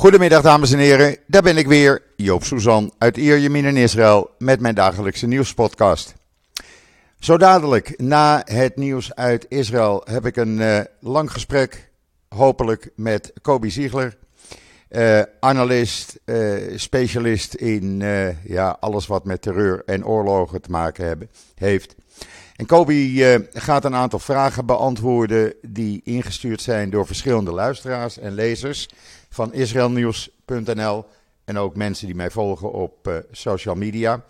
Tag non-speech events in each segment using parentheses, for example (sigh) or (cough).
Goedemiddag dames en heren, daar ben ik weer, Joop Suzan uit Ierjemien in Israël met mijn dagelijkse nieuwspodcast. Zo dadelijk, na het nieuws uit Israël, heb ik een uh, lang gesprek, hopelijk met Kobi Ziegler, uh, analist, uh, specialist in ja, alles wat met terreur en oorlogen te maken hebben, heeft. En Kobi gaat een aantal vragen beantwoorden die ingestuurd zijn door verschillende luisteraars en lezers van israelnieuws.nl en ook mensen die mij volgen op uh, social media.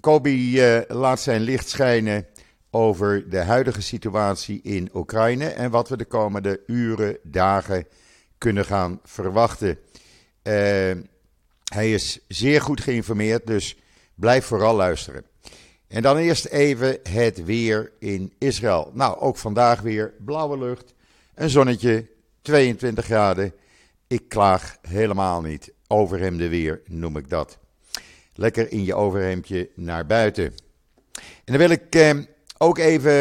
Kobi uh, laat zijn licht schijnen over de huidige situatie in Oekraïne en wat we de komende uren, dagen kunnen gaan verwachten. Hij is zeer goed geïnformeerd, dus blijf vooral luisteren. En dan eerst even het weer in Israël. Nou, ook vandaag weer blauwe lucht, een zonnetje, 22 graden. Ik klaag helemaal niet. Overhemden weer noem ik dat. Lekker in je overhemdje naar buiten. En dan wil ik eh, ook even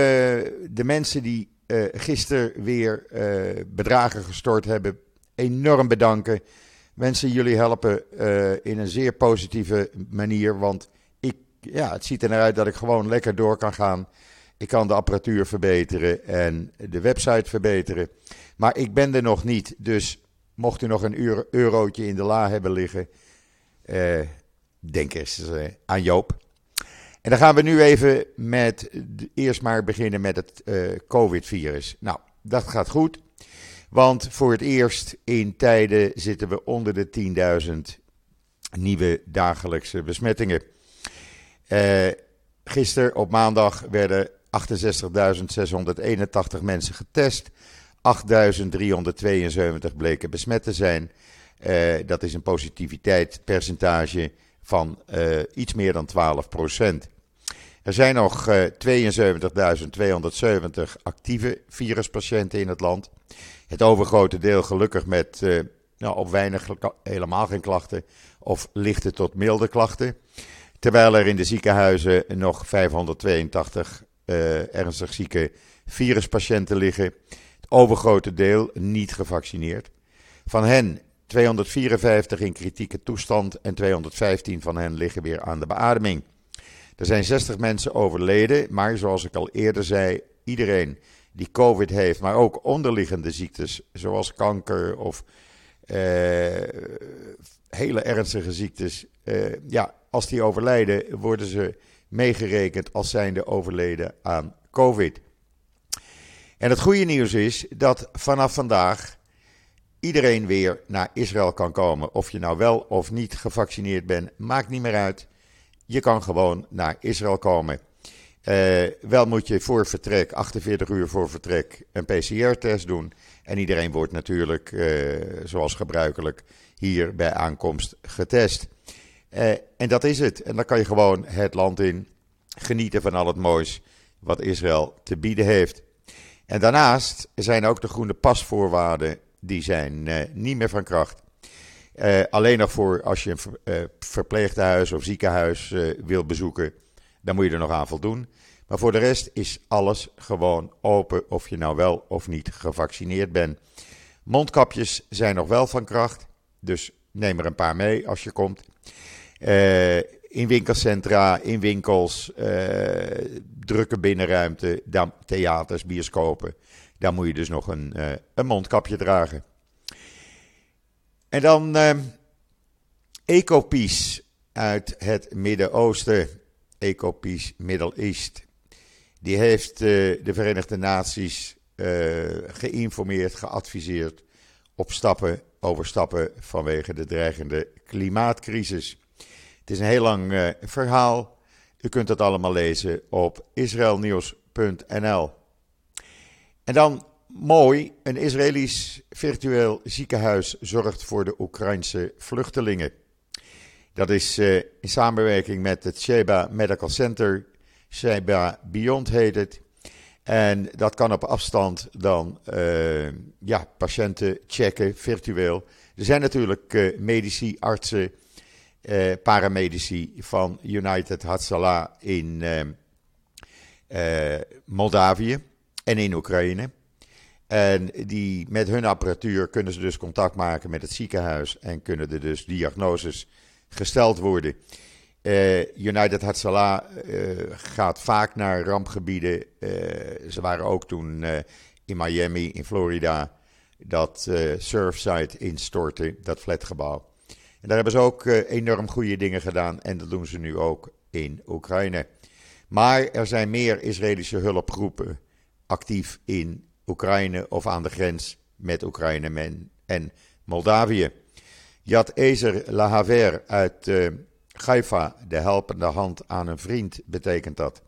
de mensen die eh, gisteren weer eh, bedragen gestort hebben, enorm bedanken. Wensen jullie helpen uh, in een zeer positieve manier. Want ja, het ziet er naar uit dat ik gewoon lekker door kan gaan. Ik kan de apparatuur verbeteren en de website verbeteren. Maar ik ben er nog niet. Dus Mocht u nog een euro, eurotje in de la hebben liggen, uh, denk eens uh, aan Joop. En dan gaan we nu even met, eerst maar beginnen met het uh, COVID-virus. Nou, dat gaat goed, want voor het eerst in tijden zitten we onder de 10.000 nieuwe dagelijkse besmettingen. Gisteren op maandag werden 68.681 mensen getest. 8.372 bleken besmet te zijn. Uh, dat is een positiviteitspercentage van uh, iets meer dan 12% Er zijn nog uh, 72.270 actieve viruspatiënten in het land. Het overgrote deel gelukkig met nou, op weinig, helemaal geen klachten of lichte tot milde klachten. Terwijl er in de ziekenhuizen nog 582 ernstig zieke viruspatiënten liggen overgrote deel niet gevaccineerd. Van hen 254 in kritieke toestand en 215 van hen liggen weer aan de beademing. Er zijn 60 mensen overleden, maar zoals ik al eerder zei, iedereen die COVID heeft, maar ook onderliggende ziektes zoals kanker of uh, hele ernstige ziektes, uh, ja, als die overlijden, worden ze meegerekend als zijnde overleden aan COVID. En het goede nieuws is dat vanaf vandaag iedereen weer naar Israël kan komen. Of je nou wel of niet gevaccineerd bent, maakt niet meer uit. Je kan gewoon naar Israël komen. Uh, wel moet je voor vertrek, 48 uur voor vertrek, een PCR-test doen. En iedereen wordt natuurlijk, uh, zoals gebruikelijk, hier bij aankomst getest. Uh, en dat is het. En dan kan je gewoon het land in genieten van al het moois wat Israël te bieden heeft. En daarnaast zijn ook de groene pasvoorwaarden, die zijn uh, niet meer van kracht. Uh, alleen nog voor als je een ver, verpleeghuis of ziekenhuis wil bezoeken, dan moet je er nog aan voldoen. Maar voor de rest is alles gewoon open, of je nou wel of niet gevaccineerd bent. Mondkapjes zijn nog wel van kracht, dus neem er een paar mee als je komt. in winkelcentra, in winkels, drukke binnenruimte, theaters, bioscopen. Daar moet je dus nog een, uh, een mondkapje dragen. En dan Ecopeace uit het Midden-Oosten. Ecopeace Middle East. Die heeft de Verenigde Naties geïnformeerd, geadviseerd op stappen, over stappen vanwege de dreigende klimaatcrisis. Het is een heel lang verhaal. U kunt het allemaal lezen op israelnieuws.nl. En dan mooi, een Israëlisch virtueel ziekenhuis zorgt voor de Oekraïnse vluchtelingen. Dat is uh, in samenwerking met het Sheba Medical Center, Sheba Beyond heet het. En dat kan op afstand dan uh, ja, patiënten checken, virtueel. Er zijn natuurlijk uh, medici, artsen, eh, paramedici van United Hatzalah in eh, eh, Moldavië en in Oekraïne. En die, met hun apparatuur kunnen ze dus contact maken met het ziekenhuis en kunnen er dus diagnoses gesteld worden. Uh, United Hatzalah uh, gaat vaak naar rampgebieden. Uh, ze waren ook toen in Miami, in Florida, dat surfsite instortte, dat flatgebouw. En daar hebben ze ook enorm goede dingen gedaan en dat doen ze nu ook in Oekraïne. Maar er zijn meer Israëlische hulpgroepen actief in Oekraïne of aan de grens met Oekraïne en Moldavië. Yad Ezer Lahaver uit Haifa, de helpende hand aan een vriend, betekent dat.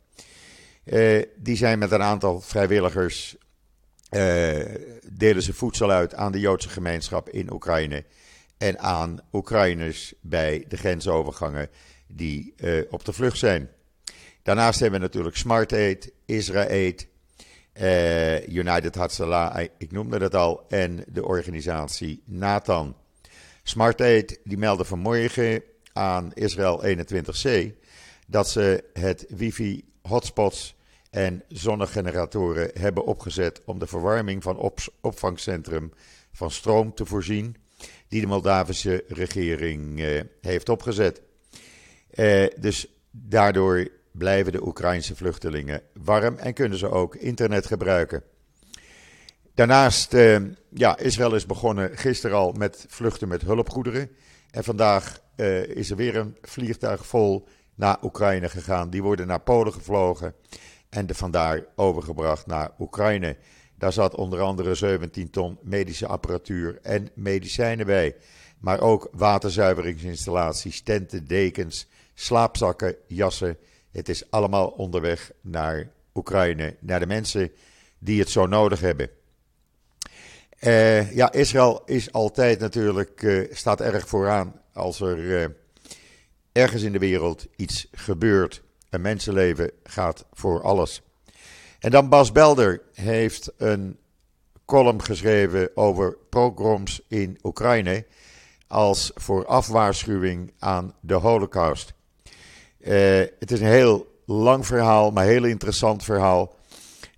Uh, die zijn met een aantal vrijwilligers, uh, delen ze voedsel uit aan de Joodse gemeenschap in Oekraïne en aan Oekraïners bij de grensovergangen die op de vlucht zijn. Daarnaast hebben we natuurlijk Smart Aid, Israël, United Hatzalah, ik noemde dat al, en de organisatie Nathan. Smart Aid die meldde vanmorgen aan Israël 21C dat ze het wifi hotspots en zonnegeneratoren hebben opgezet om de verwarming van op opvangcentrum van stroom te voorzien, die de Moldavische regering uh, heeft opgezet. Uh, dus daardoor blijven de Oekraïnse vluchtelingen warm en kunnen ze ook internet gebruiken. Daarnaast, uh, ja, Israël is begonnen gisteren al met vluchten met hulpgoederen. En vandaag uh, is er weer een vliegtuig vol naar Oekraïne gegaan. Die worden naar Polen gevlogen en de vandaar overgebracht naar Oekraïne. Daar zat onder andere 17 ton medische apparatuur en medicijnen bij. Maar ook waterzuiveringsinstallaties, tenten, dekens, slaapzakken, jassen het is allemaal onderweg naar Oekraïne, naar de mensen die het zo nodig hebben. Uh, ja, Israël is altijd natuurlijk, uh, staat erg vooraan als er uh, ergens in de wereld iets gebeurt. Een mensenleven gaat voor alles. En dan Bas Belder heeft een column geschreven over pogroms in Oekraïne als voorafwaarschuwing aan de Holocaust. Uh, het is een heel lang verhaal, maar heel interessant verhaal.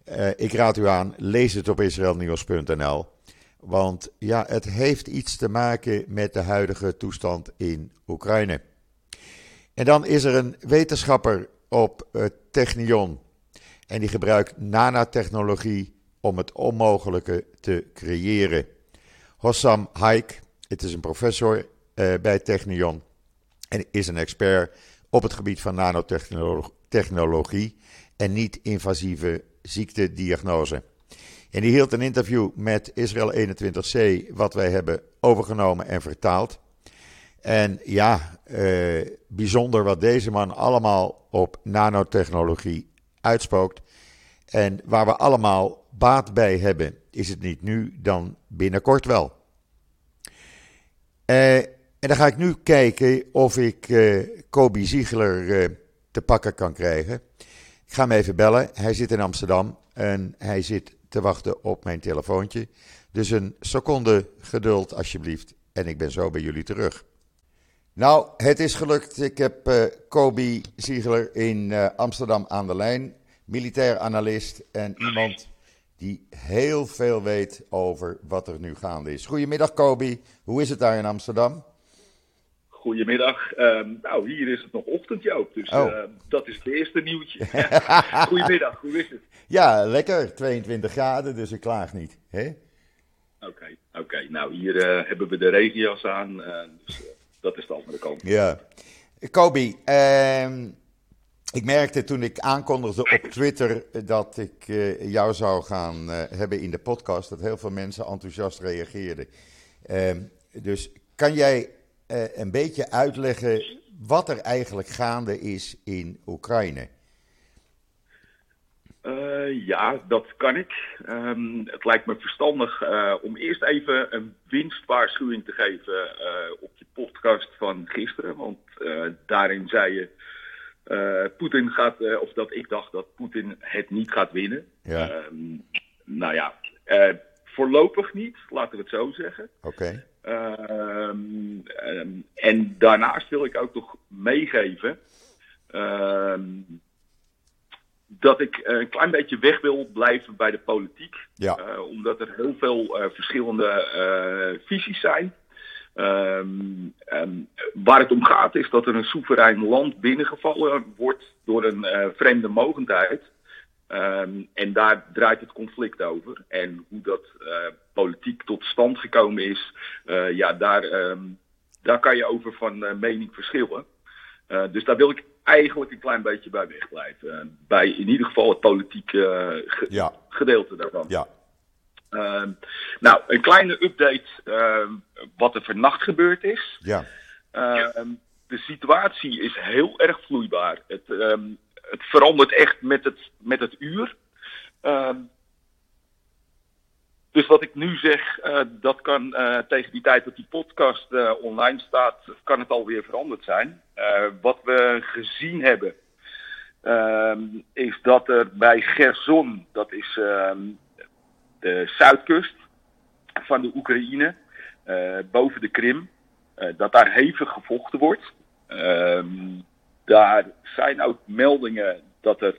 Uh, ik raad u aan, lees het op israelnieuws.nl. Want ja, het heeft iets te maken met de huidige toestand in Oekraïne. En dan is er een wetenschapper op het Technion. En die gebruikt nanotechnologie om het onmogelijke te creëren. Hossam Haik, het is een professor uh, bij Technion en is een expert op het gebied van nanotechnologie en niet-invasieve ziektediagnose. En die hield een interview met Israël 21C, wat wij hebben overgenomen en vertaald. En ja, eh, bijzonder wat deze man allemaal op nanotechnologie uitspookt. En waar we allemaal baat bij hebben, is het niet nu, dan binnenkort wel. Eh. En dan ga ik nu kijken of ik uh, Kobe Ziegler te pakken kan krijgen. Ik ga hem even bellen. Hij zit in Amsterdam en hij zit te wachten op mijn telefoontje. Dus een seconde geduld alsjeblieft en ik ben zo bij jullie terug. Nou, het is gelukt. Ik heb uh, Kobe Ziegler in Amsterdam aan de lijn. Militair analist en iemand die heel veel weet over wat er nu gaande is. Goedemiddag Kobe, hoe is het daar in Amsterdam? Goedemiddag. Uh, nou, hier is het nog ochtend, Joop. Dus oh. uh, dat is het eerste nieuwtje. (laughs) Goedemiddag, hoe is het? Ja, lekker. 22 graden, dus ik klaag niet. Oké, oké. Okay. Nou, hier uh, hebben we de regenjas aan. Uh, dus dat is de andere kant. Ja. Kobi, ehm, ik merkte toen ik aankondigde op Twitter dat ik jou zou gaan hebben in de podcast, dat heel veel mensen enthousiast reageerden. Ehm, dus kan jij een beetje uitleggen wat er eigenlijk gaande is in Oekraïne? Uh, ja, dat kan ik. Um, het lijkt me verstandig uh, om eerst even een winstwaarschuwing te geven op je podcast van gisteren. Want daarin zei je, Poetin gaat, of dat ik dacht dat Poetin het niet gaat winnen. Ja. Um, nou ja, voorlopig niet, laten we het zo zeggen. Oké. Ehm, ehm, en daarnaast wil ik ook nog meegeven ehm, dat ik een klein beetje weg wil blijven bij de politiek. Ja. Uh, omdat er heel veel uh, verschillende uh, visies zijn. Um, um, waar het om gaat is dat er een soeverein land binnengevallen wordt door een vreemde mogendheid. Um, en daar draait het conflict over. En hoe dat politiek tot stand gekomen is, ja, daar, daar kan je over van mening verschillen. dus daar wil ik eigenlijk een klein beetje bij wegblijven. bij in ieder geval het politieke ge ja. gedeelte daarvan. Ja. Uh, nou, een kleine update uh, wat er vannacht gebeurd is. Ja. Uh, de situatie is heel erg vloeibaar. Het, het verandert echt met het, met het uur. Dus wat ik nu zeg, dat kan tegen die tijd dat die podcast online staat, kan het alweer veranderd zijn. wat we gezien hebben, is dat er bij Gerson, dat is de zuidkust van de Oekraïne, boven de Krim, dat daar hevig gevochten wordt. Uh, daar zijn ook meldingen dat er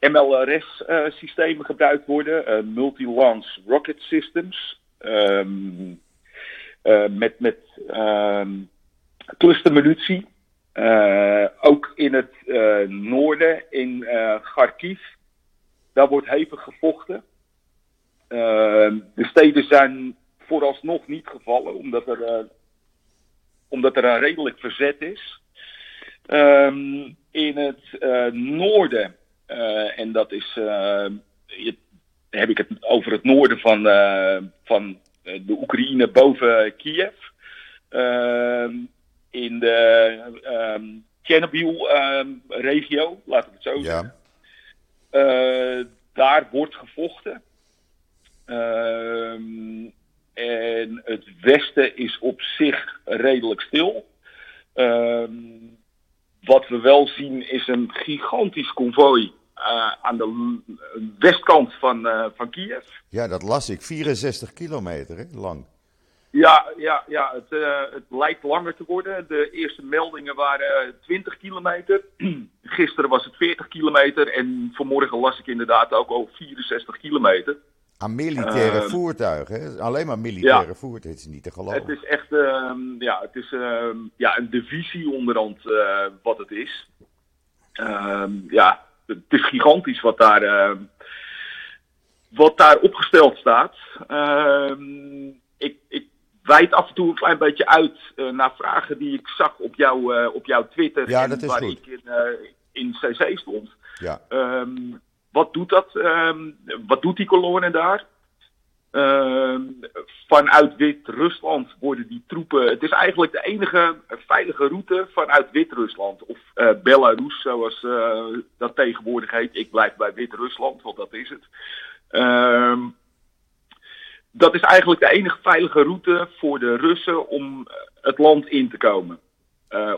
MLRS-systemen gebruikt worden, multi-launch rocket systems, um, met, met um, clustermunitie. ook in het noorden, in Kharkiv, daar wordt hevig gevochten. Uh, de steden zijn vooralsnog niet gevallen, omdat er, uh, omdat er een redelijk verzet is. Um, in het uh, noorden, en dat is, heb ik het over het noorden van, van de Oekraïne boven Kiev. Ehm, in de um, Chernobyl-regio, laten we het zo zeggen. Ja. daar wordt gevochten. En het westen is op zich redelijk stil. Um, wat we wel zien is een gigantisch konvooi uh, aan de westkant van, uh, van Kiev. Ja, dat las ik. 64 kilometer hè? lang. Ja, ja, ja het, uh, het lijkt langer te worden. De eerste meldingen waren 20 kilometer. (clears throat) Gisteren was het 40 kilometer. En vanmorgen las ik inderdaad ook al 64 kilometer. Aan militaire uh, voertuigen, hè? alleen maar militaire ja, voertuigen, het is niet te geloven. Het is echt uh, ja, het is, uh, ja, een divisie onderhand wat het is. Ehm, ja, het is gigantisch wat daar, ehm, wat daar opgesteld staat. Ehm, ik, ik wijd af en toe een klein beetje uit naar vragen die ik zag op, jou, op jouw Twitter. Ja, en waar goed. ik in, in CC stond. Ja. Wat doet dat? Um, wat doet die kolonne daar? Um, vanuit Wit-Rusland worden die troepen. Het is eigenlijk de enige veilige route vanuit Wit-Rusland. Of uh, Belarus, zoals uh, dat tegenwoordig heet. Ik blijf bij Wit-Rusland, want dat is het. Um, dat is eigenlijk de enige veilige route voor de Russen om het land in te komen. Uh,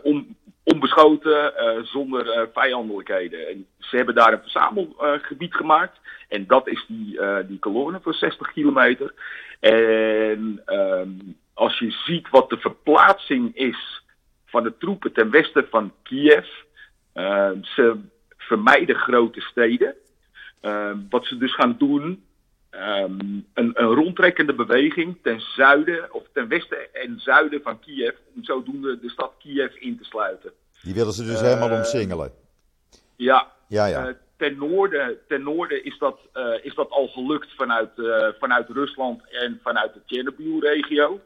onbeschoten, uh, zonder uh, vijandelijkheden. En ze hebben daar een verzamelgebied gemaakt. En dat is die, die kolonne van 60 kilometer. En um, als je ziet wat de verplaatsing is van de troepen ten westen van Kiev. ze vermijden grote steden. wat ze dus gaan doen. Um, een, een rondtrekkende beweging ten zuiden of ten westen en zuiden van Kiev, om zodoende de stad Kiev in te sluiten. Die willen ze dus uh, helemaal omsingelen. Ja, ja, ja. Uh, ten, noorden, ten noorden is dat, uh, is dat al gelukt vanuit, vanuit Rusland en vanuit de Chernobyl-regio.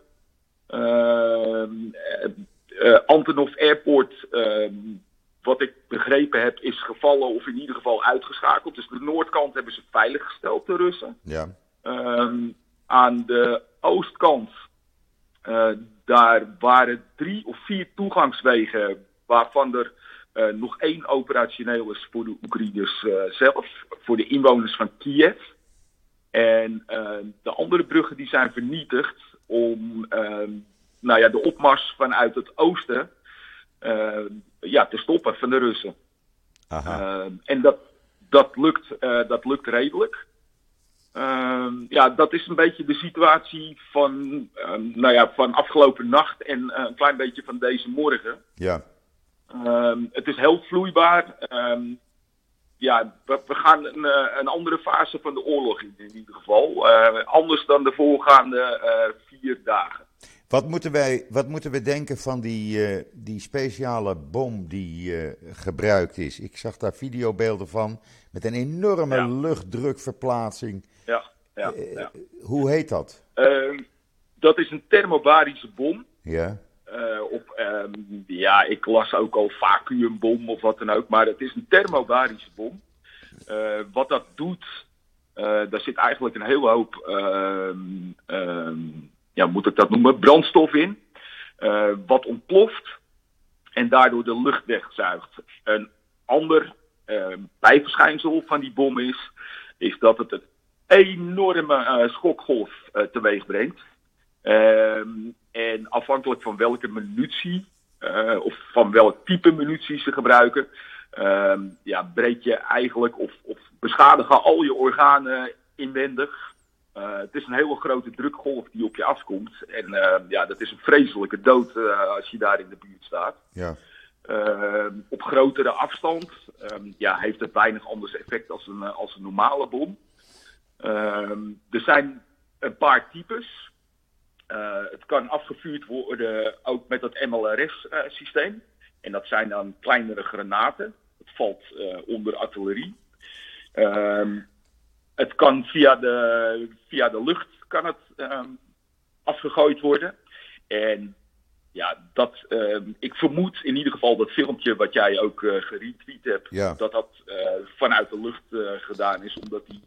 Antonov Airport wat ik begrepen heb, is gevallen of in ieder geval uitgeschakeld. Dus de noordkant hebben ze veiliggesteld, de Russen. Ja. Um, aan de oostkant, uh, daar waren drie of vier toegangswegen, waarvan er uh, nog één operationeel is voor de Oekraïners uh, zelf, voor de inwoners van Kiev. En de andere bruggen die zijn vernietigd om nou ja, de opmars vanuit het oosten ja, te stoppen van de Russen. Aha. Uh, en dat, dat, lukt, uh, dat lukt redelijk. ja, dat is een beetje de situatie van, nou ja, van afgelopen nacht en een klein beetje van deze morgen. Ja. het is heel vloeibaar. ja, we, we gaan een, een, andere fase van de oorlog in, in ieder geval. anders dan de voorgaande vier dagen. Wat moeten, wij, wat moeten we denken van die, die speciale bom die gebruikt is? Ik zag daar videobeelden van met een enorme luchtdrukverplaatsing. Ja, ja, ja. Hoe heet dat? Ehm, dat is een thermobarische bom. Ja. Uh, op, ehm, ja, ik las ook al vacuumbom of wat dan ook, maar het is een thermobarische bom. Uh, wat dat doet, uh, daar zit eigenlijk een hele hoop, ehm, ja, moet ik dat noemen, brandstof in. wat ontploft en daardoor de lucht wegzuigt. Een ander bijverschijnsel van die bom is, is dat het een enorme schokgolf teweeg brengt. Ehm, en afhankelijk van welke munitie uh, of van welk type munitie ze gebruiken, uh, ja, breek je eigenlijk of, of beschadigen al je organen inwendig. Uh, het is een hele grote drukgolf die op je afkomt. En ehm, ja, dat is een vreselijke dood eh, als je daar in de buurt staat. Ja. op grotere afstand ja, heeft het weinig anders effect als een, als een normale bom. er zijn een paar types. Het kan afgevuurd worden ook met het MLRS-systeem. En dat zijn dan kleinere granaten. Het valt onder artillerie. Ehm, het kan via de, via de lucht kan het, um, afgegooid worden. En ja, dat, uh, ik vermoed in ieder geval dat filmpje wat jij ook uh, geretweet hebt, ja. dat dat uh, vanuit de lucht uh, gedaan is, omdat die,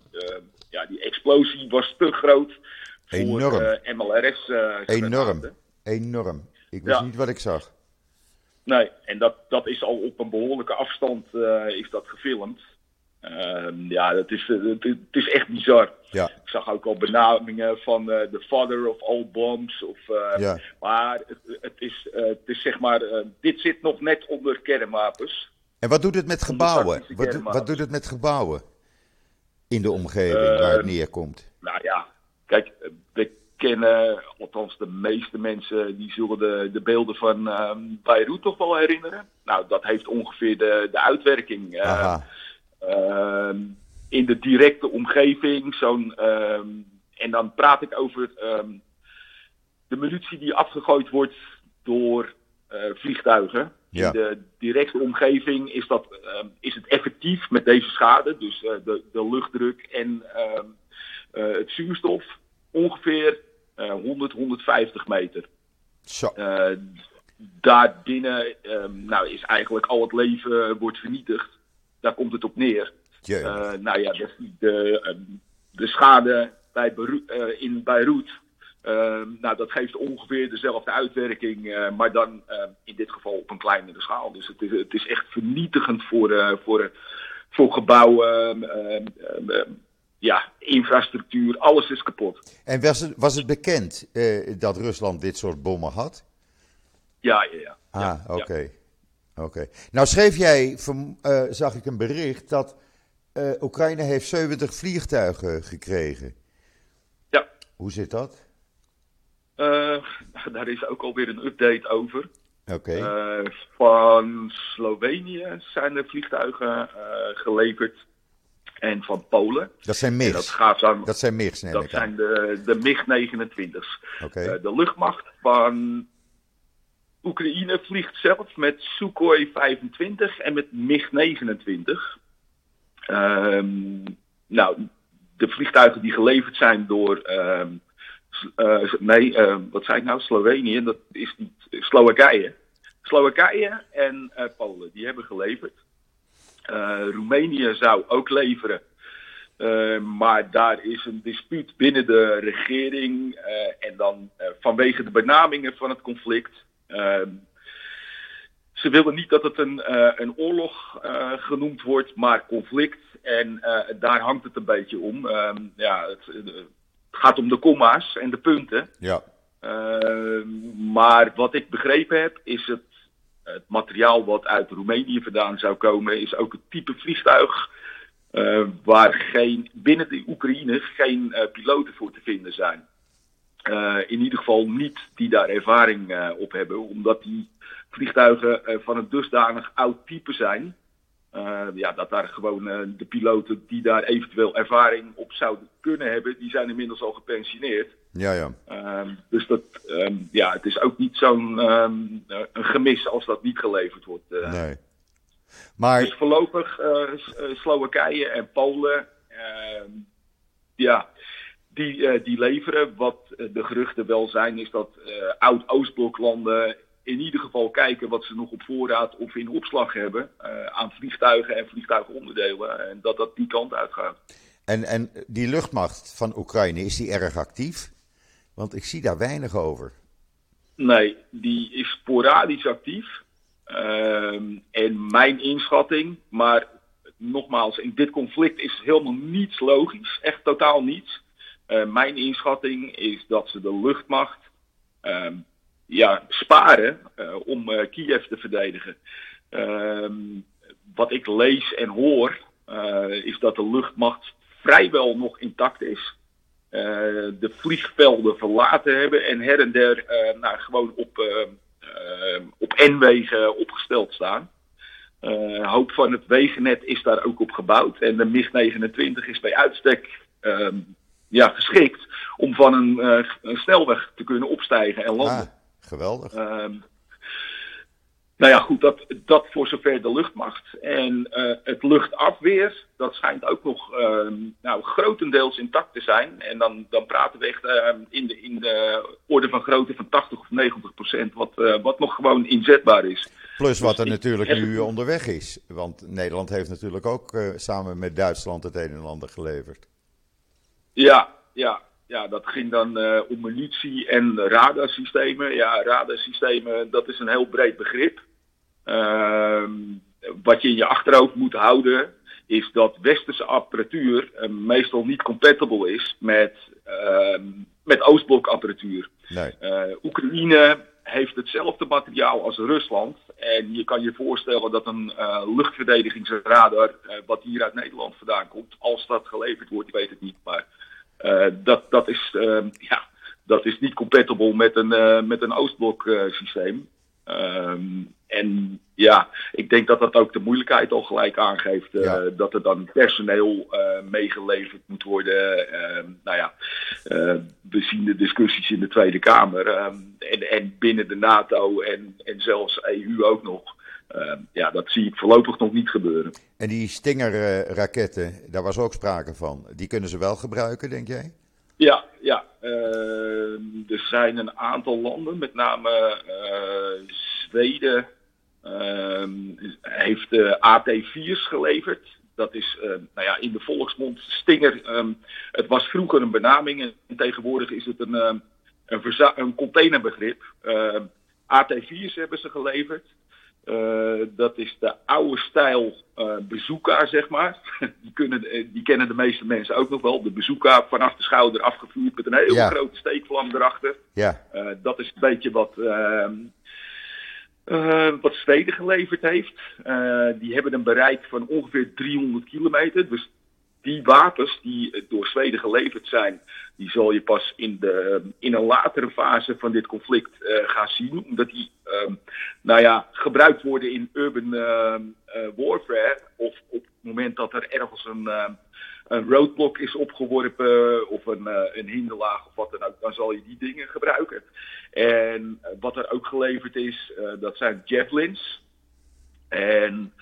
ja, die explosie was te groot Enorm. voor uh, MLRS. Enorm. Enorm. Ik wist ja. niet wat ik zag. Nee, en dat, dat is al op een behoorlijke afstand is dat gefilmd. Ja, dat is, het, het, is echt bizar. Ja. Ik zag ook al benamingen van de father of all bombs. Of, ja. Maar het, het, is, het is zeg maar, dit zit nog net onder kernwapens. En wat doet het met gebouwen? Wat, wat, doet het met gebouwen in de omgeving waar het neerkomt? Nou ja, Kijk, we kennen, althans de meeste mensen, die zullen de, de beelden van uh, Beirut toch wel herinneren. Nou, dat heeft ongeveer de, de uitwerking. Uh, in de directe omgeving, zo'n. Ehm, en dan praat ik over ehm, de munitie die afgegooid wordt door eh, vliegtuigen. Ja. In de directe omgeving is, dat, is het effectief met deze schade, dus eh, de, de luchtdruk en uh, het zuurstof ongeveer uh, 100, 150 meter. Zo. Uh, daarbinnen um, nou, is eigenlijk al het leven wordt vernietigd. Daar komt het op neer. Uh, nou ja, de, de, de schade bij Beru in Beirut. nou, dat geeft ongeveer dezelfde uitwerking, maar dan in dit geval op een kleinere schaal. Dus het is, het is echt vernietigend voor, voor, voor gebouwen, ja, infrastructuur, alles is kapot. En was het, was het bekend dat Rusland dit soort bommen had? Ja, ja, ja. Ah, oké. Okay. Ja. Okay. Nou schreef jij, uh, zag ik een bericht, dat uh, Oekraïne heeft 70 vliegtuigen gekregen. Ja. Hoe zit dat? daar is ook alweer een update over. Oké. Okay. van Slovenië zijn er vliegtuigen geleverd en van Polen. Dat zijn MIGs? Dat, gaat dan, dat zijn MIGs, neem Dat zijn de, de MiG-29's. Okay. Uh, de luchtmacht van Oekraïne vliegt zelf met Sukhoi 25 en met MiG-29. Um, nou, de vliegtuigen die geleverd zijn door... Um, nee, uh, wat zei ik nou? Slovenië, dat is niet... Slowakije. Slowakije en Polen, die hebben geleverd. Uh, Roemenië zou ook leveren. Maar daar is een dispuut binnen de regering. En dan vanwege de benamingen van het conflict. Ze willen niet dat het een, een oorlog genoemd wordt, maar conflict. En daar hangt het een beetje om. ja, het, het, gaat om de komma's en de punten. Ja. maar wat ik begrepen heb, is het het materiaal wat uit Roemenië vandaan zou komen, is ook het type vliegtuig uh, waar geen, binnen de Oekraïne geen uh, piloten voor te vinden zijn. Uh, in ieder geval niet die daar ervaring op hebben, omdat die vliegtuigen van een dusdanig oud type zijn. ja, dat daar gewoon de piloten die daar eventueel ervaring op zouden kunnen hebben, die zijn inmiddels al gepensioneerd. Ja, ja. Ehm, dus dat, ehm, ja, het is ook niet zo'n ehm, een gemis als dat niet geleverd wordt. nee. Maar... Dus voorlopig Slowakije en Polen, ja, die, die leveren. Wat de geruchten wel zijn, is dat oud-Oostbloklanden in ieder geval kijken wat ze nog op voorraad of in opslag hebben aan vliegtuigen en vliegtuigonderdelen. En dat dat die kant uitgaat. En, en die luchtmacht van Oekraïne, is die erg actief? Want ik zie daar weinig over. Nee, die is sporadisch actief. Uh, en mijn inschatting, maar nogmaals, in dit conflict is helemaal niets logisch. Echt totaal niets. Uh, mijn inschatting is dat ze de luchtmacht uh, ja, sparen uh, om uh, Kiev te verdedigen. Ehm, wat ik lees en hoor, uh, is dat de luchtmacht vrijwel nog intact is. de vliegvelden verlaten hebben en her en der nou, gewoon op, op N-wegen opgesteld staan. Een hoop van het wegennet is daar ook op gebouwd. En de MiG-29 is bij uitstek ehm, ja, geschikt om van een, een, snelweg te kunnen opstijgen en landen. Ah. Geweldig. Um, nou ja, goed, dat, dat voor zover de luchtmacht. En uh, het luchtafweer, dat schijnt ook nog uh, nou, grotendeels intact te zijn. En dan, dan praten we echt uh, in, de, in de orde van grootte van 80 of 90 procent, wat, eh, wat nog gewoon inzetbaar is. Plus wat dus er natuurlijk nu onderweg is. Want Nederland heeft natuurlijk ook samen met Duitsland het een en ander geleverd. Ja, ja ja, dat ging dan uh, om munitie en radarsystemen. Ja, radarsystemen, dat is een heel breed begrip. Uh, wat je in je achterhoofd moet houden, is dat westerse apparatuur uh, meestal niet compatible is met, ehm, met Oostblok apparatuur. Nee. Eh, Oekraïne heeft hetzelfde materiaal als Rusland. En je kan je voorstellen dat een luchtverdedigingsradar, wat hier uit Nederland vandaan komt, als dat geleverd wordt, ik weet het niet, maar dat, dat, is, uh, ja, dat is niet compatible met een, uh, met een Oostblok systeem. Um, en ja, ik denk dat dat ook de moeilijkheid al gelijk aangeeft. Ja. Dat er dan personeel meegeleverd moet worden. nou ja, we zien de discussies in de Tweede Kamer. en, en binnen de NATO en, en zelfs EU ook nog. Uh, ja, dat zie ik voorlopig nog niet gebeuren. En die Stinger-raketten, daar was ook sprake van. Die kunnen ze wel gebruiken, denk jij? Ja, ja. Uh, er zijn een aantal landen, met name uh, Zweden, ehm, heeft AT-4's geleverd. Dat is nou ja, in de volksmond Stinger. Um, het was vroeger een benaming en tegenwoordig is het een, een, een containerbegrip. AT-4's hebben ze geleverd. Uh, dat is de oude stijl uh, bazooka, zeg maar. (laughs) die, kunnen, die kennen de meeste mensen ook nog wel. De bazooka vanaf de schouder afgevuurd met een hele ja. grote steekvlam erachter. Ja. Uh, dat is een beetje wat, ehm, wat Zweden geleverd heeft. die hebben een bereik van ongeveer 300 kilometer. Dus die wapens die door Zweden geleverd zijn, die zal je pas in, de, in een latere fase van dit conflict uh, gaan zien. Omdat die, uh, nou ja, gebruikt worden in urban warfare. Of op het moment dat er ergens een, een roadblock is opgeworpen of een, een hinderlaag of wat dan ook, dan zal je die dingen gebruiken. En wat er ook geleverd is, dat zijn javelins. En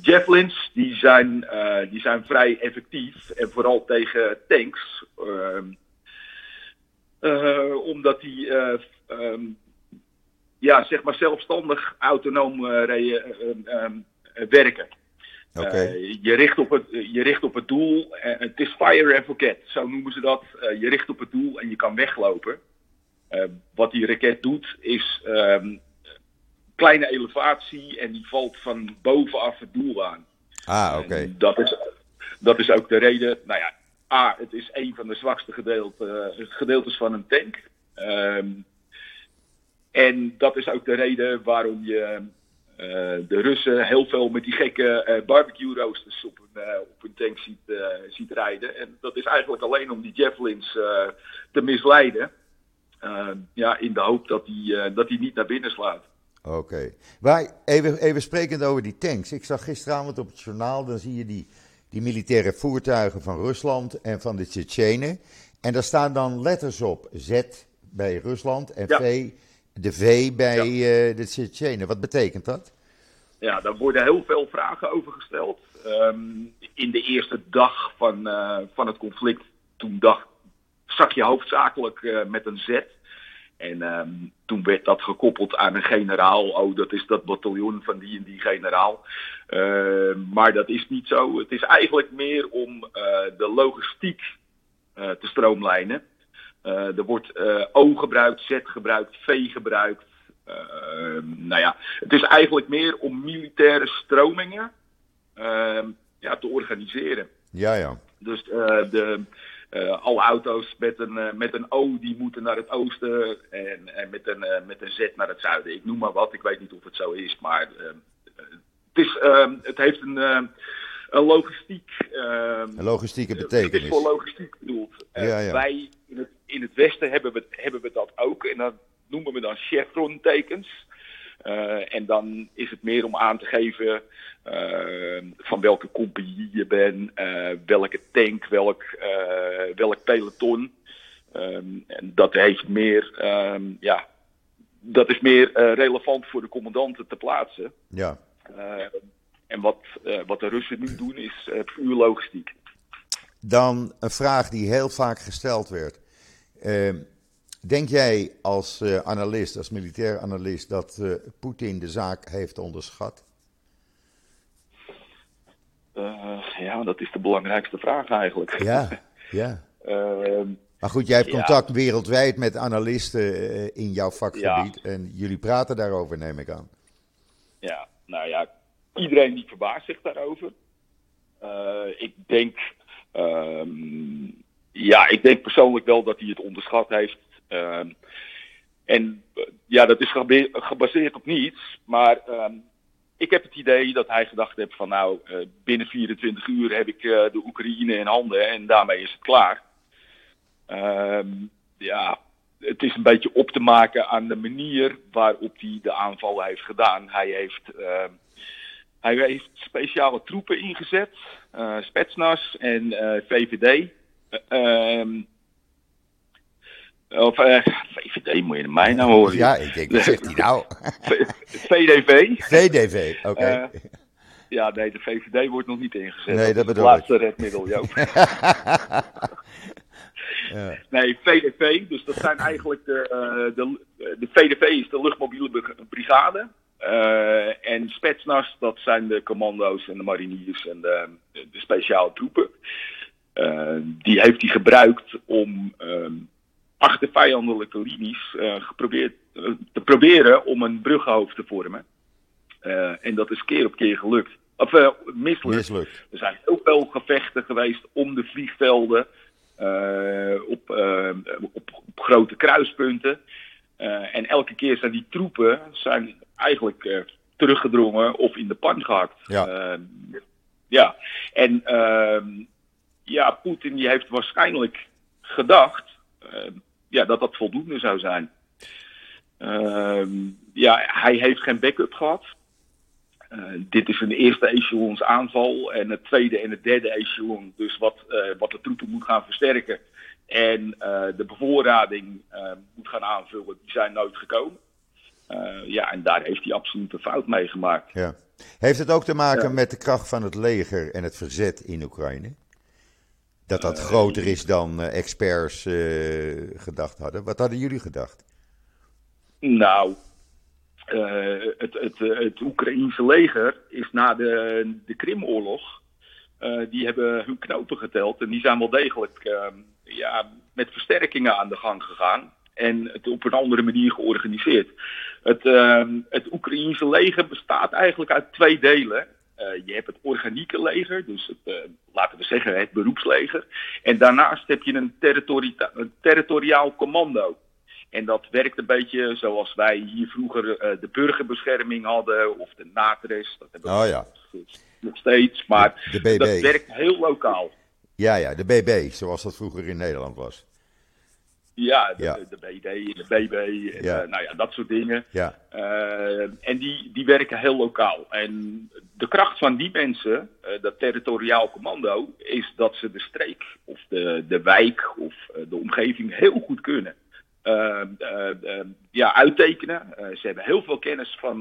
Javelins die zijn, uh, die zijn vrij effectief en vooral tegen tanks. Uh, uh, omdat die um, ja, zeg maar zelfstandig autonoom werken. Okay. je, richt op het, je richt op het doel. het is fire and forget, zo noemen ze dat. je richt op het doel en je kan weglopen. wat die raket doet is um, kleine elevatie en die valt van bovenaf het doel aan. Ah, oké. Okay. Dat is, dat is ook de reden. Nou ja, A, het is een van de zwakste gedeelte, gedeeltes van een tank. Um, en dat is ook de reden waarom je uh, de Russen heel veel met die gekke uh, barbecue roosters op een, uh, op tank ziet, ziet rijden. En dat is eigenlijk alleen om die javelins te misleiden. ja, in de hoop dat die, dat die niet naar binnen slaat. Oké. Okay. Even, even sprekend over die tanks. Ik zag gisteravond op het journaal, dan zie je die, die militaire voertuigen van Rusland en van de Tsjetsjenen. En daar staan dan letters op. Z bij Rusland en V, de V bij uh, de Tsjetsjenen. Wat betekent dat? Ja, daar worden heel veel vragen over gesteld. Um, in de eerste dag van, uh, van het conflict, toen dacht, zag je hoofdzakelijk uh, met een Z. En um, toen werd dat gekoppeld aan een generaal. Oh, dat is dat bataljon van die en die generaal. Uh, maar dat is niet zo. Het is eigenlijk meer om uh, de logistiek uh, te stroomlijnen. er wordt O gebruikt, Z gebruikt, V gebruikt. nou ja, het is eigenlijk meer om militaire stromingen ehm, ja, te organiseren. Ja, ja. Dus de, alle auto's met een, uh, met een O die moeten naar het oosten en, en met, een, uh, met een Z naar het zuiden. Ik noem maar wat, ik weet niet of het zo is, maar het, is, het heeft een, een logistiek. een logistieke betekenis. Het is voor logistiek bedoeld. Ja, ja. Wij in het, in het Westen hebben we, hebben we dat ook en dat noemen we dan chevron-tekens. Uh, en dan is het meer om aan te geven uh, van welke compagnie je bent, uh, welke tank, welk, welk peloton. Um, en dat heeft meer, um, ja, dat is meer relevant voor de commandanten te plaatsen. Ja. en wat, wat de Russen nu doen is puur logistiek. Dan een vraag die heel vaak gesteld werd. Ehm, Denk jij als uh, analist, als militair analist, dat uh, Poetin de zaak heeft onderschat? Uh, ja, dat is de belangrijkste vraag eigenlijk. Ja, (laughs) ja. Ehm, maar goed, jij hebt contact ja. wereldwijd met analisten in jouw vakgebied ja. en jullie praten daarover, neem ik aan. Ja, nou ja, iedereen die verbaast zich daarover. ik denk, um, ja, ik denk persoonlijk wel dat hij het onderschat heeft. Uh, en ja, dat is gebaseerd op niets. Maar uh, ik heb het idee dat hij gedacht heeft van nou, uh, binnen 24 uur heb ik uh, de Oekraïne in handen en daarmee is het klaar. Ehm, ja, het is een beetje op te maken aan de manier waarop hij de aanval heeft gedaan. Hij heeft, hij heeft speciale troepen ingezet, uh, en VVD. Of uh, eh, VVD moet je mij nou horen. Ja, ik denk, wat zegt hij nou? (laughs) VDV. VDV, oké. Okay. Uh, ja, nee, de VVD wordt nog niet ingezet. Nee, dat bedoel ik. Het laatste redmiddel, Joop. (laughs) ja. Nee, VDV, dus dat zijn eigenlijk de, uh, de, de VDV is de luchtmobiele brigade. Uh, en Spetsnaz, dat zijn de commando's en de mariniers en de, de speciale troepen. Die heeft hij gebruikt om um, achter vijandelijke linies uh, geprobeerd, uh, te proberen om een bruggenhoofd te vormen. Uh, en dat is keer op keer gelukt. Of mislukt. mislukt. Er zijn heel veel gevechten geweest om de vliegvelden. Op, op, op, grote kruispunten. en elke keer zijn die troepen zijn eigenlijk teruggedrongen of in de pan gehakt. Ja. ja. En ehm, ja, Poetin die heeft waarschijnlijk gedacht ja, dat dat voldoende zou zijn. Uh, ja, hij heeft geen backup gehad. Uh, dit is een eerste echelons aanval en het tweede en het derde echelon, dus wat, uh, wat de troepen moet gaan versterken en uh, de bevoorrading moet gaan aanvullen, die zijn nooit gekomen. ja, en daar heeft hij absoluut een fout mee gemaakt. Ja. Heeft het ook te maken ja. met de kracht van het leger en het verzet in Oekraïne? Dat dat uh, groter is dan uh, experts uh, gedacht hadden. Wat hadden jullie gedacht? Nou, het, het, het Oekraïense leger is na de, de Krimoorlog, die hebben hun knopen geteld en die zijn wel degelijk ja, met versterkingen aan de gang gegaan en het op een andere manier georganiseerd. Het, het Oekraïense leger bestaat eigenlijk uit twee delen. Uh, je hebt het organieke leger, dus het, uh, laten we zeggen het beroepsleger. En daarnaast heb je een, territori een territoriaal commando. En dat werkt een beetje zoals wij hier vroeger uh, de burgerbescherming hadden of de NATRES. Dat hebben we oh, ja. nog steeds, maar de, de dat werkt heel lokaal. Ja, ja, de BB, zoals dat vroeger in Nederland was. Ja, de, Ja. de BD, de BB, Ja. eh, nou ja, dat soort dingen. Ja, Eh, en die, die werken heel lokaal. En de kracht van die mensen, eh, dat territoriaal commando, is dat ze de streek of de, de wijk of de omgeving heel goed kunnen. ja, uittekenen. Ze hebben heel veel kennis van,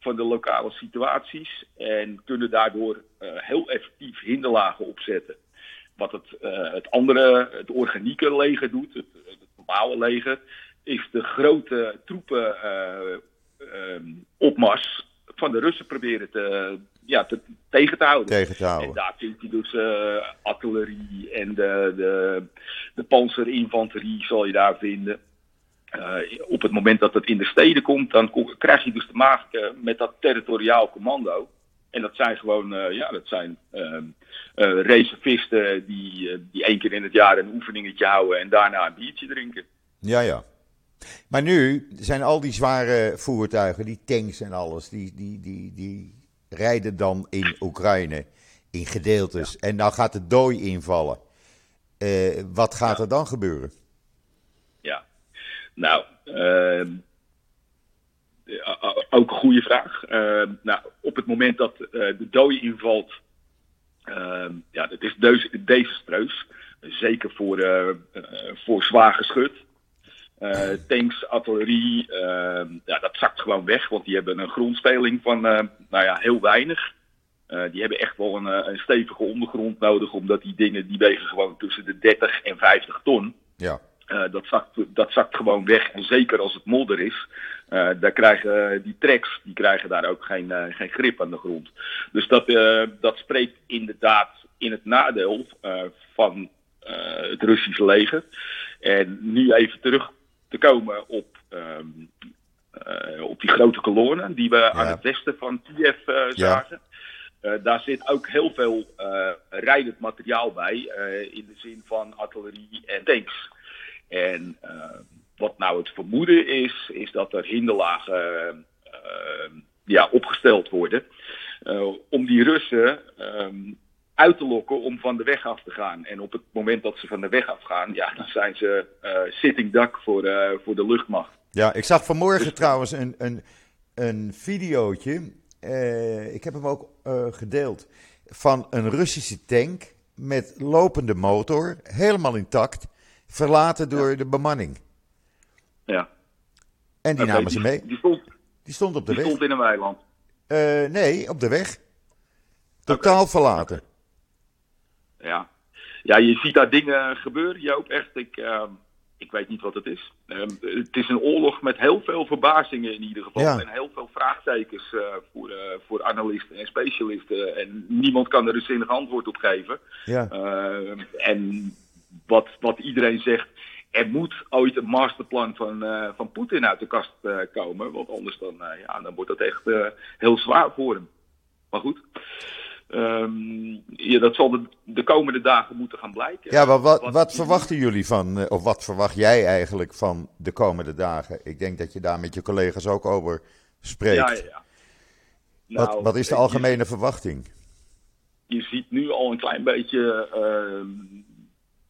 van de lokale situaties en kunnen daardoor heel effectief hinderlagen opzetten. Wat het, eh, het andere, het organieke leger doet, het, het normale leger, is de grote troepen eh, ehm, opmars van de Russen proberen te, ja, te, tegen te houden. tegen te En daar vind je dus eh, artillerie en de, de, de panzerinfanterie zal je daar vinden. Op het moment dat het in de steden komt, dan krijg je dus te maken met dat territoriaal commando. En dat zijn gewoon, eh, ja, dat zijn eh, reservisten die, eh, die één keer in het jaar een oefeningetje houden en daarna een biertje drinken. Ja, ja. Maar nu zijn al die zware voertuigen, die tanks en alles, die, die, die, die rijden dan in Oekraïne in gedeeltes. En nou gaat de dooi invallen. Wat gaat er dan gebeuren? Ja, nou, ehm, ook een goede vraag. Ehm, nou, op het moment dat eh, de dooi invalt, ehm, ja, dat is deus- desastreus. Zeker voor, eh, eh, voor zwaar geschut. Eh, tanks, artillerie, ehm, ja, dat zakt gewoon weg, want die hebben een grondspeling van eh, nou ja, heel weinig. Eh, die hebben echt wel een, eh, een stevige ondergrond nodig, omdat die dingen die wegen gewoon tussen de 30 en 50 ton. Ja, Eh, dat, zakt, dat zakt gewoon weg. En zeker als het modder is, eh, daar krijgen die tracks die krijgen daar ook geen, eh, geen grip aan de grond. Dus dat, eh, dat spreekt inderdaad in het nadeel eh, van eh, het Russische leger. En nu even terug te komen op, ehm, eh, op die grote kolonnen die we aan het westen van Kiev eh, zagen. Eh, daar zit ook heel veel eh, rijdend materiaal bij, eh, in de zin van artillerie en tanks. En eh, wat nou het vermoeden is, is dat er hinderlagen eh, ja, opgesteld worden. eh, om die Russen ehm, uit te lokken om van de weg af te gaan. En op het moment dat ze van de weg afgaan, ja, dan zijn ze eh, sitting duck voor, eh, voor de luchtmacht. ja ik zag vanmorgen trouwens een, een, een videootje. ik heb hem ook gedeeld. Van een Russische tank met lopende motor, helemaal intact, verlaten door de bemanning. Ja. En die namen ze mee. Die stond, Die stond op de die weg. stond in een weiland. Eh, nee, op de weg. Totaal verlaten. Ja. ja, je ziet daar dingen gebeuren, Joop. Echt, ik, ehm, ik weet niet wat het is. Ehm, het is een oorlog met heel veel verbazingen in ieder geval. Ja. En heel veel vraagtekens eh, voor, eh, voor analisten en specialisten. En niemand kan er een zinnig antwoord op geven. Ja. Ehm, en wat, wat iedereen zegt, er moet ooit een masterplan van, eh, van Poetin uit de kast eh, komen. Want anders dan, eh, ja, dan wordt dat echt heel zwaar voor hem. Maar goed, ehm, ja, dat zal de, de komende dagen moeten gaan blijken. Ja, maar wat, wat verwachten jullie van, of wat verwacht jij eigenlijk van de komende dagen? Ik denk dat je daar met je collega's ook over spreekt. Ja, ja, Nou, wat is de je- algemene verwachting? je ziet nu al een klein beetje ehm,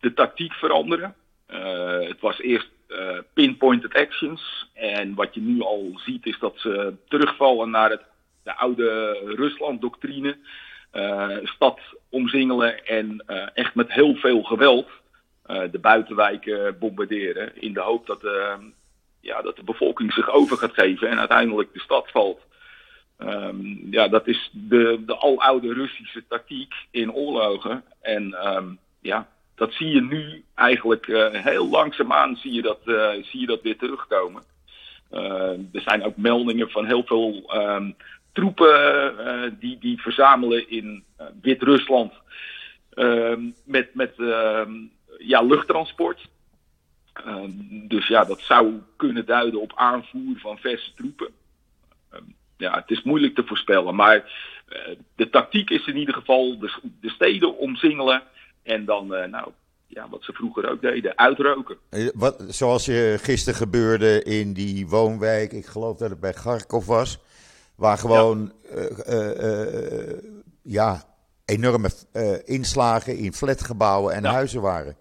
de tactiek veranderen. Eh, het was eerst eh, pinpointed actions. En wat je nu al ziet is dat ze terugvallen naar het, de oude Rusland-doctrine. Eh, stad omzingelen en echt met heel veel geweld de buitenwijken bombarderen. In de hoop dat, ja, dat de bevolking zich over gaat geven en uiteindelijk de stad valt. Ehm, ja, dat is de, de aloude Russische tactiek in oorlogen. En ehm, ja, dat zie je nu eigenlijk eh, heel langzaamaan zie je dat, eh, zie je dat weer terugkomen. Eh, er zijn ook meldingen van heel veel ehm, troepen die, die verzamelen in Wit-Rusland ehm, met, met ehm, ja, luchttransport. Dus ja, dat zou kunnen duiden op aanvoer van verse troepen. Ja, het is moeilijk te voorspellen. Maar de tactiek is in ieder geval de, de steden omsingelen. En dan, eh, nou, ja, wat ze vroeger ook deden, uitroken. Eh, Wat, zoals je gisteren gebeurde in die woonwijk, ik geloof dat het bij Kharkov was, waar gewoon eh, eh, eh, ja, enorme eh, inslagen in flatgebouwen en Ja. huizen waren.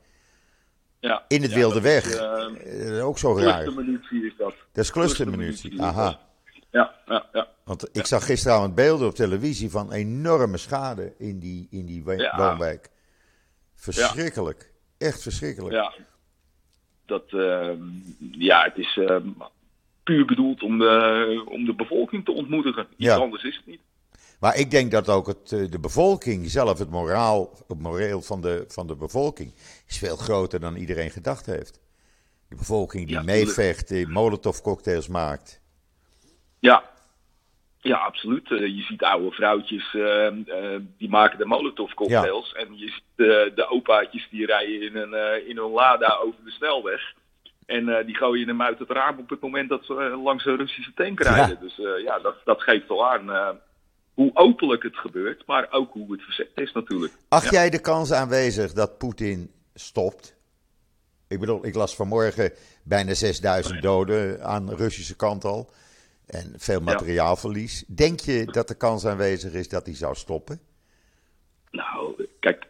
ja. in het wilde weg. Is, ook zo raar. Clustermunitie is dat. Dat is clustermunitie, aha. Ja, ja, ja. Want ik zag gisteravond beelden op televisie van enorme schade in die, in die woonwijk. Verschrikkelijk. Echt verschrikkelijk. Ja, dat, ehm, ja het is ehm, puur bedoeld om de, om de bevolking te ontmoedigen. Iets ja. anders is het niet. Maar ik denk dat ook het, eh, de bevolking zelf, het moraal, het moreel van de, van de bevolking, is veel groter dan iedereen gedacht heeft. De bevolking die meevecht, die molotovcocktails maakt. Ja, ja, absoluut. Eh, je ziet oude vrouwtjes uh, die maken de molotov cocktails. En je ziet de opaatjes die rijden in een, in een Lada over de snelweg. En die gooien hem uit het raam op het moment dat ze langs een Russische tank rijden. Dus ja, dat, dat geeft al aan hoe openlijk het gebeurt, maar ook hoe het verzet is natuurlijk. Acht jij de kans aanwezig dat Poetin stopt? Ik bedoel, ik las vanmorgen bijna 6000 doden aan de Russische kant al. En veel materiaalverlies. Denk je dat de kans aanwezig is dat hij zou stoppen? Nou, kijk,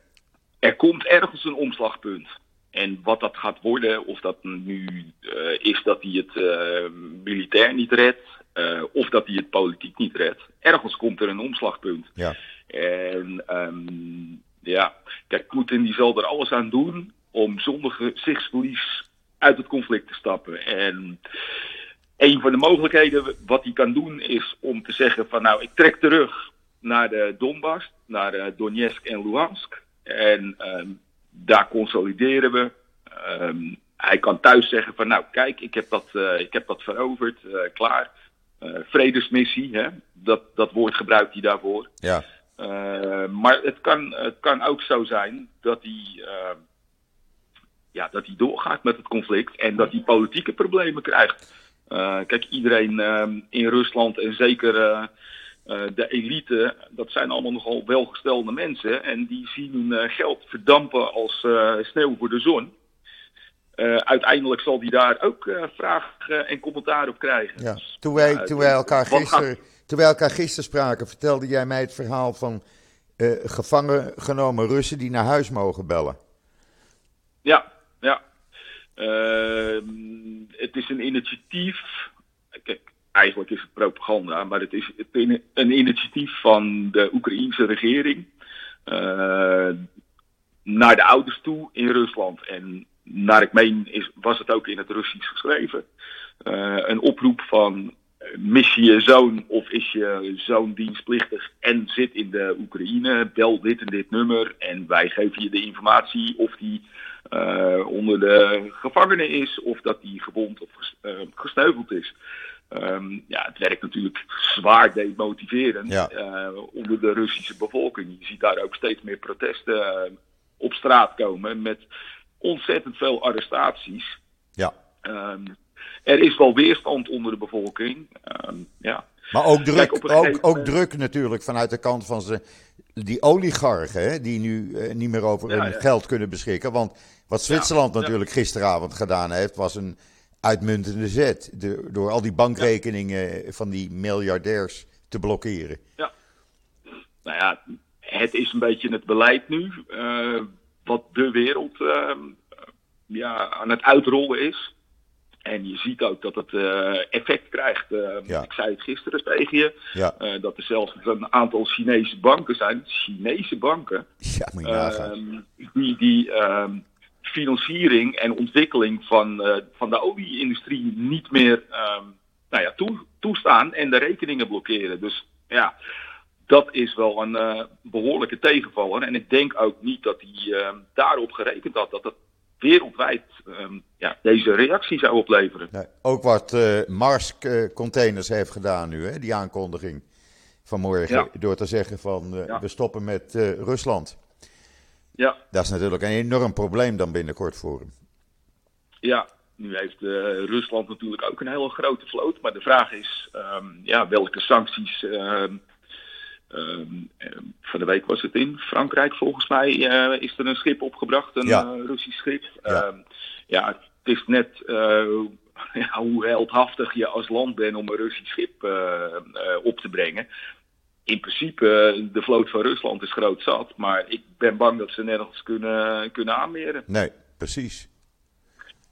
er komt ergens een omslagpunt. En wat dat gaat worden, of dat nu uh, is dat hij het uh, militair niet redt, uh, of dat hij het politiek niet redt. Ergens komt er een omslagpunt. Ja. En um, ja, kijk, Poetin die zal er alles aan doen om zonder gezichtsverlies uit het conflict te stappen. En een van de mogelijkheden wat hij kan doen is om te zeggen van nou, ik trek terug naar de Donbass, naar uh, Donetsk en Luhansk. En um, daar consolideren we. Um, hij kan thuis zeggen van nou kijk, ik heb dat, uh, ik heb dat veroverd, uh, klaar. vredesmissie, hè? Dat, dat woord gebruikt hij daarvoor. Ja. maar het kan, het kan ook zo zijn dat hij, ja, dat hij doorgaat met het conflict en dat hij politieke problemen krijgt. Uh, kijk, iedereen uh, in Rusland en zeker uh, de elite, dat zijn allemaal nogal welgestelde mensen. En die zien hun geld verdampen als sneeuw voor de zon. uiteindelijk zal die daar ook vraag en commentaar op krijgen. Ja. Toen, wij, toen, wij elkaar gisteren, toen wij elkaar gisteren spraken, vertelde jij mij het verhaal van gevangen genomen Russen die naar huis mogen bellen. Ja, ja. Uh, het is een initiatief. Kijk, eigenlijk is het propaganda, maar het is een initiatief van de Oekraïense regering uh, naar de ouders toe in Rusland. En naar ik meen is, was het ook in het Russisch geschreven. Uh, een oproep van mis je zoon of is je zoon dienstplichtig en zit in de Oekraïne, bel dit en dit nummer en wij geven je de informatie of die uh, onder de gevangenen is of dat die gewond of uh, gesneuveld is. Um, ja, het werkt natuurlijk zwaar demotiverend ja. uh, onder de Russische bevolking. Je ziet daar ook steeds meer protesten op straat komen met ontzettend veel arrestaties. Ja. Um, er is wel weerstand onder de bevolking. Um, ja. Maar ook druk, ook, ook druk natuurlijk vanuit de kant van ze, die oligarchen, die nu uh, niet meer over hun ja, ja. geld kunnen beschikken. Want wat Zwitserland natuurlijk gisteravond gedaan heeft, was een uitmuntende zet. De, door al die bankrekeningen van die miljardairs te blokkeren. Ja. Nou ja, het is een beetje het beleid nu, uh, wat de wereld uh, ja, aan het uitrollen is. En je ziet ook dat het uh, effect krijgt. Uh, ja. Ik zei het gisteren tegen je. Ja. Uh, dat er zelfs een aantal Chinese banken zijn. Chinese banken. Ja, moet je nagaan. die die ehm, financiering en ontwikkeling van, van de olie-industrie niet meer ehm, nou ja, toe, toestaan. En de rekeningen blokkeren. Dus ja, dat is wel een behoorlijke tegenvaller. En ik denk ook niet dat hij daarop gerekend had. Dat het wereldwijd um, ja, deze reactie zou opleveren. Nee, ook wat uh, Mars uh, Containers heeft gedaan nu, hè, die aankondiging vanmorgen. Ja. Door te zeggen van uh, ja. we stoppen met Rusland. Ja. Dat is natuurlijk een enorm probleem dan binnenkort voor hem. Ja, nu heeft Rusland natuurlijk ook een hele grote vloot. Maar de vraag is um, ja, welke sancties Um, van de week was het in Frankrijk volgens mij uh, is er een schip opgebracht, een ja. uh, Russisch schip. Ja. Um, ja, het is net (laughs) ja, hoe heldhaftig je als land bent om een Russisch schip op te brengen. In principe, de vloot van Rusland is groot zat, maar ik ben bang dat ze nergens kunnen, kunnen aanmeren. Nee, precies.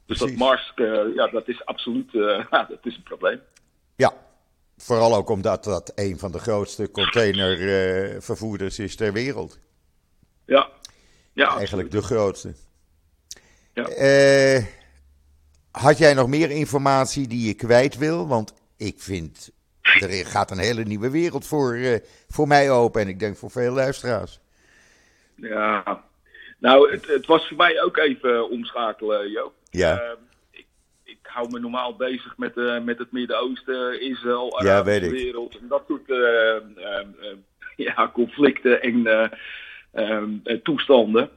Dus dat Mars, ja, dat is absoluut ja, (laughs) dat is een probleem. Ja, vooral ook omdat dat een van de grootste containervervoerders is ter wereld. Ja, ja Eigenlijk de grootste. Ja. Uh, had jij nog meer informatie die je kwijt wil? Want ik vind, er gaat een hele nieuwe wereld voor, uh, voor mij open en ik denk voor veel luisteraars. Ja, nou, het, het was voor mij ook even omschakelen, Joop. Ja. Uh, ik, hou me normaal bezig met, uh, met het Midden-Oosten, Israël, ja, weet ik. wereld en dat soort ja, conflicten en toestanden.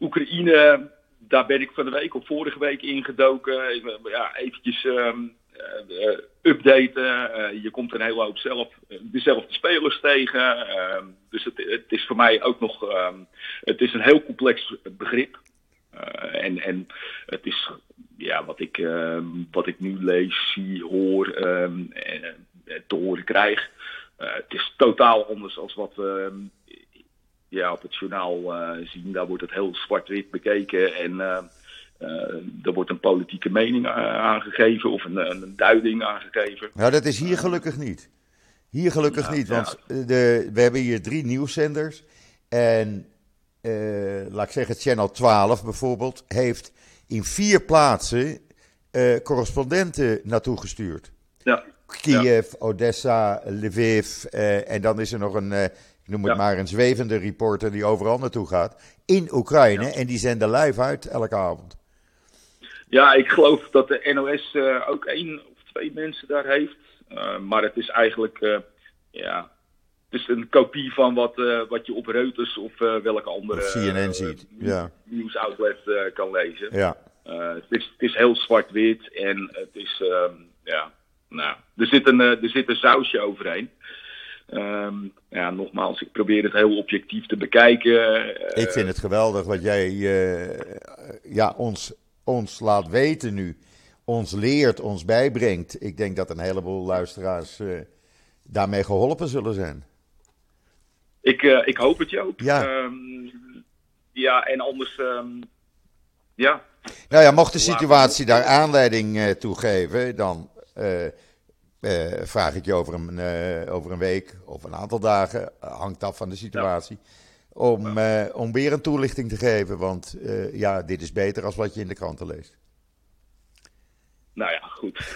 Oekraïne daar ben ik van de week of vorige week ingedoken. Ja, eventjes um, uh, updaten. Je komt een hele hoop zelf, dezelfde spelers tegen. Uh, dus het, het, is voor mij ook nog. Um, het is een heel complex begrip. En, en het is ja, wat, ik, wat ik nu lees, zie, hoor, en, te horen krijg. het is totaal anders dan wat we ja, op het journaal zien. Daar wordt het heel zwart-wit bekeken en er wordt een politieke mening aangegeven of een, een, duiding aangegeven. Nou, dat is hier gelukkig niet. Hier gelukkig niet, want de, we hebben hier drie nieuwszenders. En laat ik zeggen, Channel 12 bijvoorbeeld heeft in vier plaatsen correspondenten naartoe gestuurd. Ja. Kiev, Odessa, Lviv en dan is er nog een ik noem het maar een zwevende reporter die overal naartoe gaat, in Oekraïne. En die zenden live uit elke avond. Ja, ik geloof dat de NOS uh, ook één of twee mensen daar heeft. Maar het is eigenlijk, ja, is een kopie van wat, wat je op Reuters of welke andere of CNN ziet. Ja. nieuwsoutlet kan lezen. Ja. het, is, het is heel zwart-wit en het is, ehm, ja, nou, er zit, een, er zit een sausje overheen. Um, ja, nogmaals, ik probeer het heel objectief te bekijken. Ik vind het geweldig wat jij uh, ja, ons, ons laat weten nu. Ons leert, ons bijbrengt. Ik denk dat een heleboel luisteraars uh, daarmee geholpen zullen zijn. Ik, uh, ik hoop het je ook. Ja, um, ja en anders, um, ja. Nou ja, mocht de situatie daar aanleiding toe geven, dan uh, vraag ik je over een, uh, over een week of een aantal dagen, hangt af van de situatie, ja. om, om weer een toelichting te geven. Want ja, dit is beter als wat je in de kranten leest. Nou ja, goed. (laughs)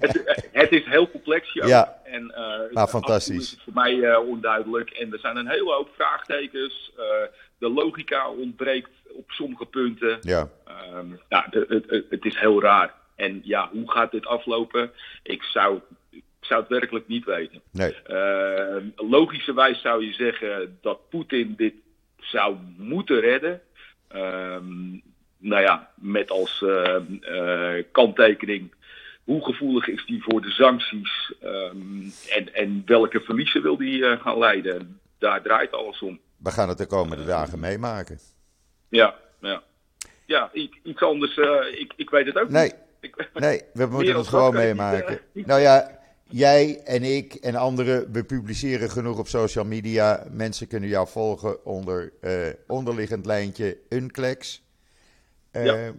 het, het, is heel complex, ja. ja. En nou, fantastisch. is het voor mij onduidelijk. En er zijn een hele hoop vraagtekens. de logica ontbreekt op sommige punten. Ja. Um, nou, het, het, het is heel raar. En ja, hoe gaat dit aflopen? Ik zou, ik zou het werkelijk niet weten. Nee. Uh, logischerwijs zou je zeggen dat Poetin dit zou moeten redden. Uh, nou ja, met als uh, uh, kanttekening. Hoe gevoelig is die voor de sancties? Um, en, en welke verliezen wil die uh, gaan leiden? Daar draait alles om. We gaan het de komende dagen meemaken. Ja, ja. Ja, iets anders. ik, ik weet het ook nee. niet. Nee, we moeten het gewoon meemaken. Nou ja, jij en ik en anderen, we publiceren genoeg op social media. Mensen kunnen jou volgen onder onderliggend lijntje Unclex uh, ja.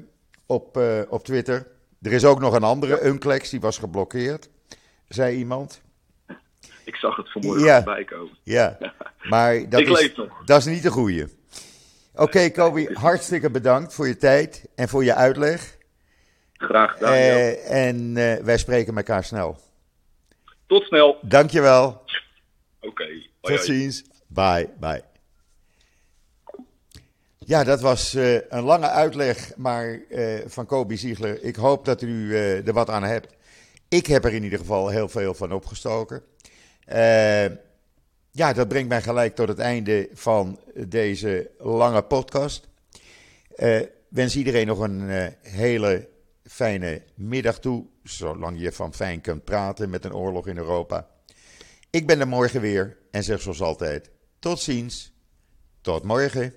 op, uh, op Twitter. Er is ook nog een andere ja. Unclex, die was geblokkeerd, zei iemand. Ik zag het vanmorgen ja. voorbij komen. Ja, (laughs) maar dat, ik is, leef nog. dat is niet de goede. Oké, okay, Kobi, hartstikke bedankt voor je tijd en voor je uitleg. Graag gedaan. Uh, en wij spreken elkaar snel. Tot snel. Dankjewel. Oké. Okay. Tot ziens. Bye, bye. Ja, dat was uh, een lange uitleg maar, van Kobi Ziegler. Ik hoop dat u er wat aan hebt. Ik heb er in ieder geval heel veel van opgestoken. ja, dat brengt mij gelijk tot het einde van deze lange podcast. wens iedereen nog een hele fijne middag toe, zolang je van fijn kunt praten met een oorlog in Europa. Ik ben er morgen weer en zeg zoals altijd: tot ziens, tot morgen.